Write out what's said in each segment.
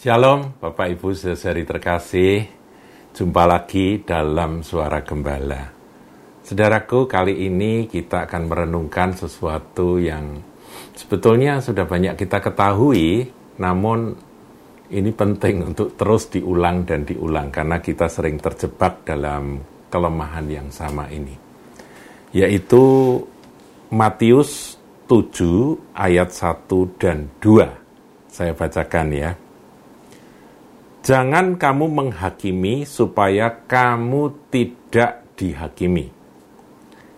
Shalom Bapak Ibu saudari terkasih. Jumpa lagi dalam Suara Gembala. Saudaraku kali ini kita akan merenungkan sesuatu yang Sebetulnya sudah banyak kita ketahui Namun ini penting untuk terus diulang dan diulang Karena kita sering terjebak dalam kelemahan yang sama ini. Yaitu Matius 7 ayat 1 dan 2 Saya bacakan ya Jangan kamu menghakimi supaya kamu tidak dihakimi.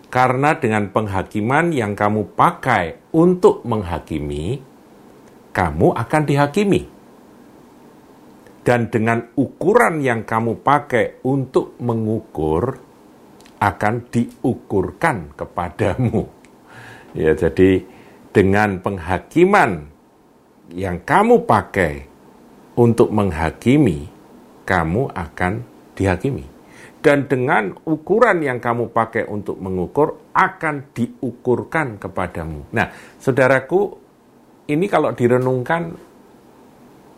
Karena dengan penghakiman yang kamu pakai untuk menghakimi, kamu akan dihakimi. Dan dengan ukuran yang kamu pakai untuk mengukur, akan diukurkan kepadamu. Ya, jadi dengan penghakiman yang kamu pakai untuk menghakimi, kamu akan dihakimi. Dan dengan ukuran yang kamu pakai untuk mengukur, akan diukurkan kepadamu. Nah, saudaraku, ini kalau direnungkan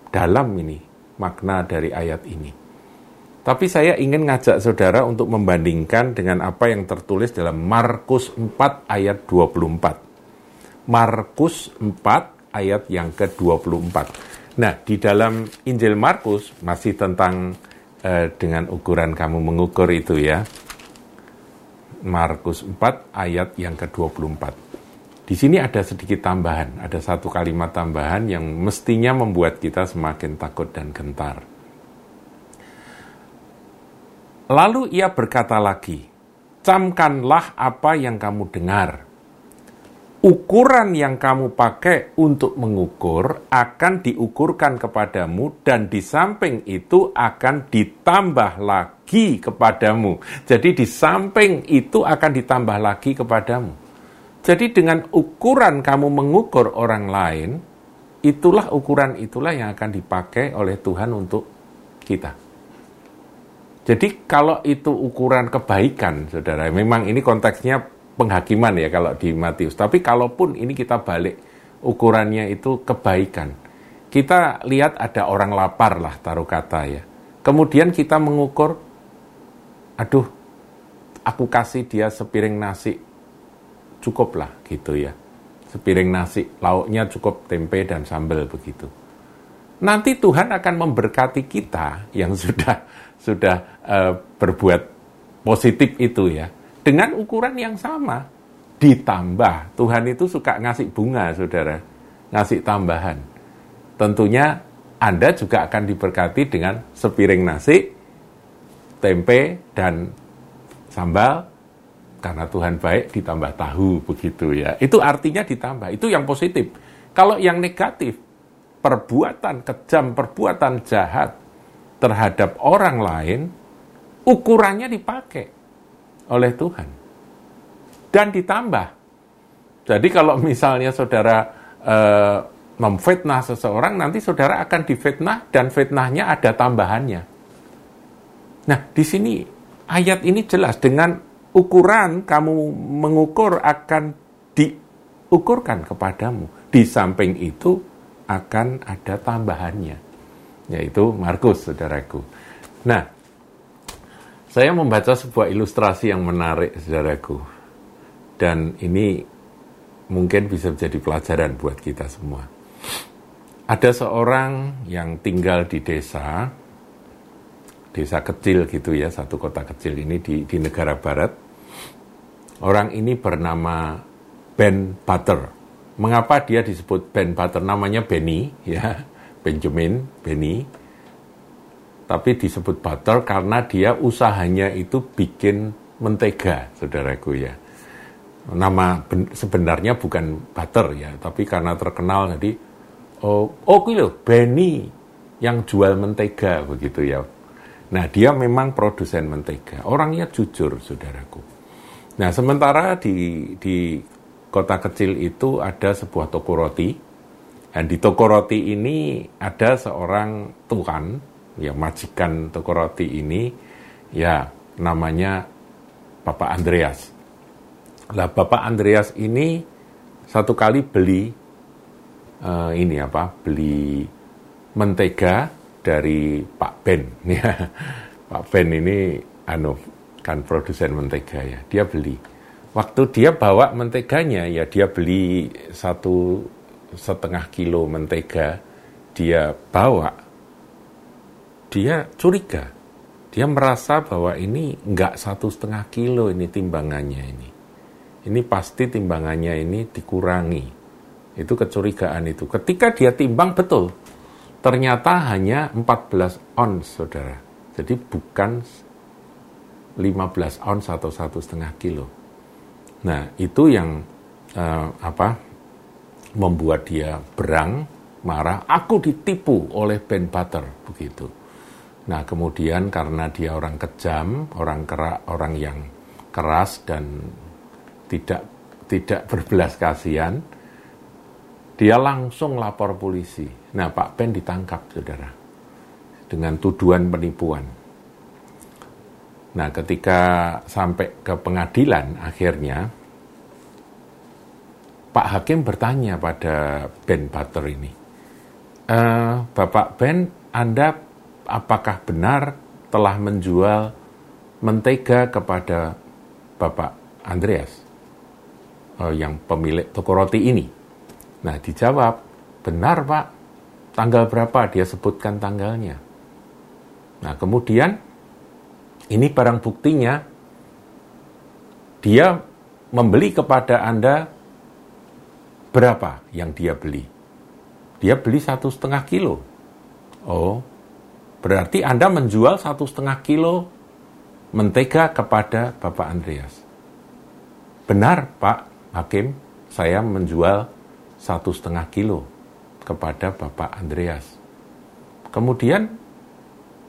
dalam ini, makna dari ayat ini. Tapi saya ingin ngajak saudara untuk membandingkan dengan apa yang tertulis dalam Markus 4 ayat 24. Markus 4 ayat yang ke-24. Nah, di dalam Injil Markus masih tentang eh, dengan ukuran kamu mengukur itu ya. Markus 4 ayat yang ke-24. Di sini ada sedikit tambahan, ada satu kalimat tambahan yang mestinya membuat kita semakin takut dan gentar. Lalu ia berkata lagi, "Camkanlah apa yang kamu dengar." Ukuran yang kamu pakai untuk mengukur akan diukurkan kepadamu dan di samping itu akan ditambah lagi kepadamu. Jadi di samping itu akan ditambah lagi kepadamu. Jadi dengan ukuran kamu mengukur orang lain, itulah ukuran itulah yang akan dipakai oleh Tuhan untuk kita. Jadi kalau itu ukuran kebaikan, saudara, memang ini konteksnya penghakiman ya kalau di Matius. Tapi kalaupun ini kita balik ukurannya itu kebaikan. Kita lihat ada orang lapar lah taruh kata ya. Kemudian kita mengukur, aduh, aku kasih dia sepiring nasi, cukup lah gitu ya. Sepiring nasi, lauknya cukup tempe dan sambal begitu. Nanti Tuhan akan memberkati kita yang sudah sudah uh, berbuat positif itu ya dengan ukuran yang sama. Ditambah, Tuhan itu suka ngasih bunga, saudara. Ngasih tambahan. Tentunya Anda juga akan diberkati dengan sepiring nasi, tempe, dan sambal, karena Tuhan baik ditambah tahu begitu ya. Itu artinya ditambah. Itu yang positif. Kalau yang negatif, perbuatan kejam, perbuatan jahat terhadap orang lain, ukurannya dipakai oleh Tuhan. Dan ditambah. Jadi kalau misalnya saudara eh, memfitnah seseorang, nanti saudara akan difitnah dan fitnahnya ada tambahannya. Nah, di sini ayat ini jelas dengan ukuran kamu mengukur akan diukurkan kepadamu. Di samping itu akan ada tambahannya, yaitu Markus, saudaraku. Nah, saya membaca sebuah ilustrasi yang menarik, saudaraku. Dan ini mungkin bisa menjadi pelajaran buat kita semua. Ada seorang yang tinggal di desa, desa kecil gitu ya, satu kota kecil ini di, di negara barat. Orang ini bernama Ben Butter. Mengapa dia disebut Ben Butter? Namanya Benny, ya, Benjamin, Benny tapi disebut butter karena dia usahanya itu bikin mentega, saudaraku ya. Nama sebenarnya bukan butter ya, tapi karena terkenal jadi oh oh loh Benny yang jual mentega begitu ya. Nah dia memang produsen mentega, orangnya jujur, saudaraku. Nah sementara di di kota kecil itu ada sebuah toko roti, dan di toko roti ini ada seorang tuan ya majikan toko roti ini ya namanya Bapak Andreas. Lah Bapak Andreas ini satu kali beli uh, ini apa? Beli mentega dari Pak Ben. Ya, Pak Ben ini anu kan produsen mentega ya. Dia beli. Waktu dia bawa menteganya ya dia beli satu setengah kilo mentega dia bawa. Dia curiga. Dia merasa bahwa ini enggak satu setengah kilo ini timbangannya ini. Ini pasti timbangannya ini dikurangi. Itu kecurigaan itu. Ketika dia timbang betul, ternyata hanya 14 ons, saudara. Jadi bukan 15 ons atau satu setengah kilo. Nah itu yang uh, apa membuat dia berang, marah. Aku ditipu oleh Ben Butter begitu. Nah kemudian karena dia orang kejam, orang kerak, orang yang keras dan tidak tidak berbelas kasihan, dia langsung lapor polisi. Nah, Pak Ben ditangkap, saudara, dengan tuduhan penipuan. Nah, ketika sampai ke pengadilan, akhirnya Pak Hakim bertanya pada Ben Butter ini, e, Bapak Ben, Anda apakah benar telah menjual mentega kepada Bapak Andreas, uh, yang pemilik toko roti ini? Nah, dijawab, benar Pak, tanggal berapa? Dia sebutkan tanggalnya. Nah, kemudian ini barang buktinya, dia membeli kepada Anda berapa yang dia beli? Dia beli satu setengah kilo. Oh, berarti Anda menjual satu setengah kilo mentega kepada Bapak Andreas. Benar, Pak Hakim, saya menjual satu setengah kilo kepada Bapak Andreas. Kemudian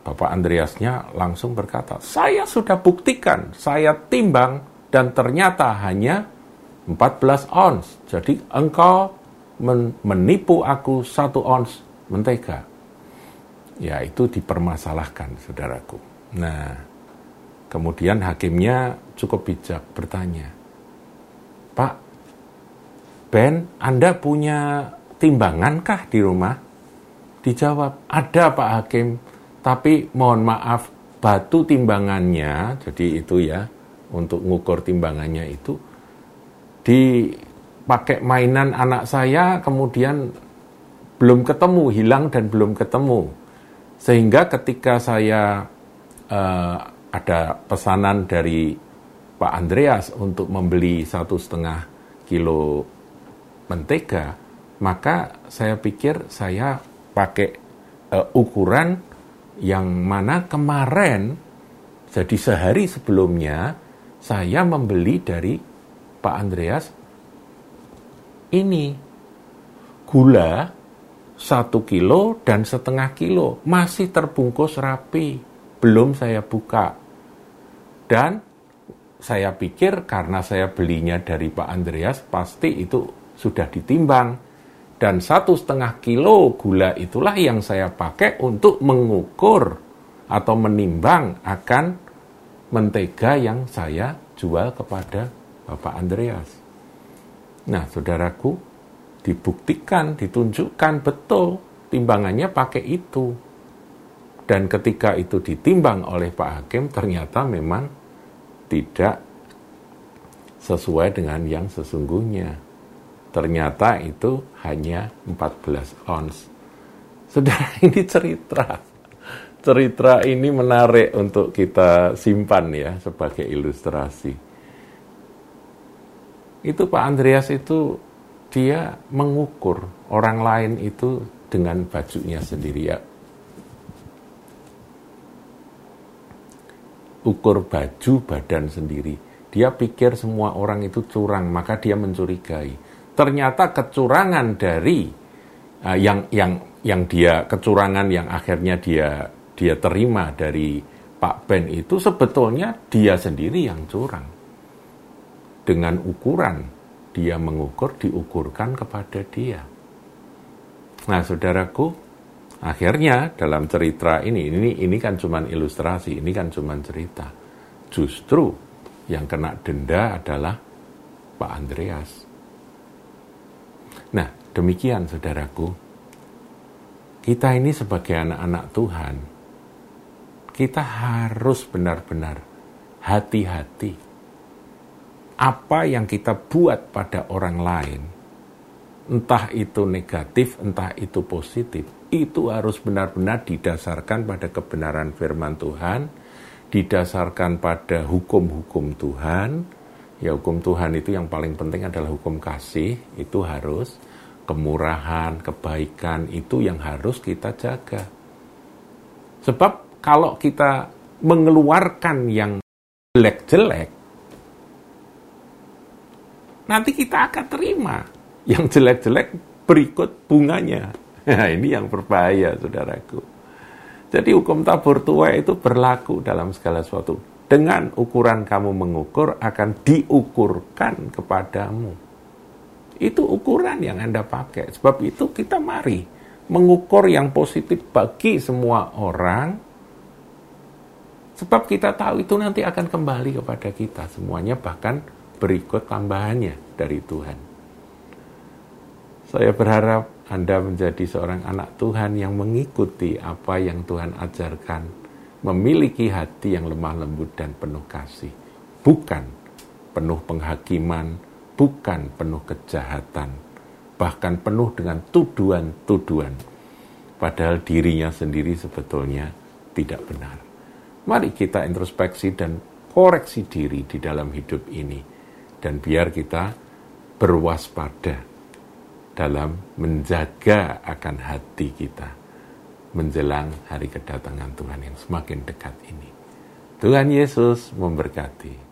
Bapak Andreasnya langsung berkata, saya sudah buktikan, saya timbang dan ternyata hanya 14 ons. Jadi engkau men menipu aku satu ons mentega. Ya itu dipermasalahkan saudaraku. Nah kemudian hakimnya cukup bijak bertanya, Pak Ben, Anda punya timbangankah di rumah? Dijawab, ada Pak Hakim, tapi mohon maaf, batu timbangannya, jadi itu ya, untuk ngukur timbangannya itu, dipakai mainan anak saya, kemudian belum ketemu, hilang dan belum ketemu. Sehingga ketika saya uh, ada pesanan dari Pak Andreas untuk membeli satu setengah kilo mentega, maka saya pikir saya pakai uh, ukuran yang mana kemarin, jadi sehari sebelumnya, saya membeli dari Pak Andreas ini. Gula satu kilo dan setengah kilo masih terbungkus rapi, belum saya buka. Dan saya pikir karena saya belinya dari Pak Andreas pasti itu sudah ditimbang dan satu setengah kilo gula itulah yang saya pakai untuk mengukur atau menimbang akan mentega yang saya jual kepada Bapak Andreas. Nah, saudaraku, dibuktikan, ditunjukkan betul timbangannya pakai itu. Dan ketika itu ditimbang oleh Pak Hakim, ternyata memang tidak sesuai dengan yang sesungguhnya. Ternyata itu hanya 14 ons. Saudara, ini cerita. Cerita ini menarik untuk kita simpan ya sebagai ilustrasi. Itu Pak Andreas itu dia mengukur orang lain itu dengan bajunya sendiri ya. Ukur baju badan sendiri. Dia pikir semua orang itu curang, maka dia mencurigai ternyata kecurangan dari uh, yang yang yang dia kecurangan yang akhirnya dia dia terima dari Pak Ben itu sebetulnya dia sendiri yang curang. Dengan ukuran dia mengukur diukurkan kepada dia. Nah, saudaraku, akhirnya dalam cerita ini ini ini kan cuma ilustrasi, ini kan cuma cerita. Justru yang kena denda adalah Pak Andreas Nah, demikian saudaraku. kita ini sebagai anak-anak Tuhan, kita harus benar-benar hati-hati. Apa yang kita buat pada orang lain, entah itu negatif, entah itu positif, itu harus benar-benar didasarkan pada kebenaran firman Tuhan, didasarkan pada hukum-hukum Tuhan. Ya hukum Tuhan itu yang paling penting adalah hukum kasih, itu harus kemurahan, kebaikan itu yang harus kita jaga. Sebab kalau kita mengeluarkan yang jelek-jelek, nanti kita akan terima yang jelek-jelek berikut bunganya. Nah, ini yang berbahaya, saudaraku. Jadi hukum tabur tua itu berlaku dalam segala sesuatu. Dengan ukuran kamu mengukur akan diukurkan kepadamu. Itu ukuran yang Anda pakai. Sebab itu kita mari mengukur yang positif bagi semua orang Sebab kita tahu itu nanti akan kembali kepada kita semuanya bahkan berikut tambahannya dari Tuhan. Saya berharap Anda menjadi seorang anak Tuhan yang mengikuti apa yang Tuhan ajarkan, memiliki hati yang lemah lembut dan penuh kasih, bukan penuh penghakiman, bukan penuh kejahatan, bahkan penuh dengan tuduhan-tuduhan, padahal dirinya sendiri sebetulnya tidak benar. Mari kita introspeksi dan koreksi diri di dalam hidup ini. Dan biar kita berwaspada dalam menjaga akan hati kita menjelang hari kedatangan Tuhan yang semakin dekat ini. Tuhan Yesus memberkati.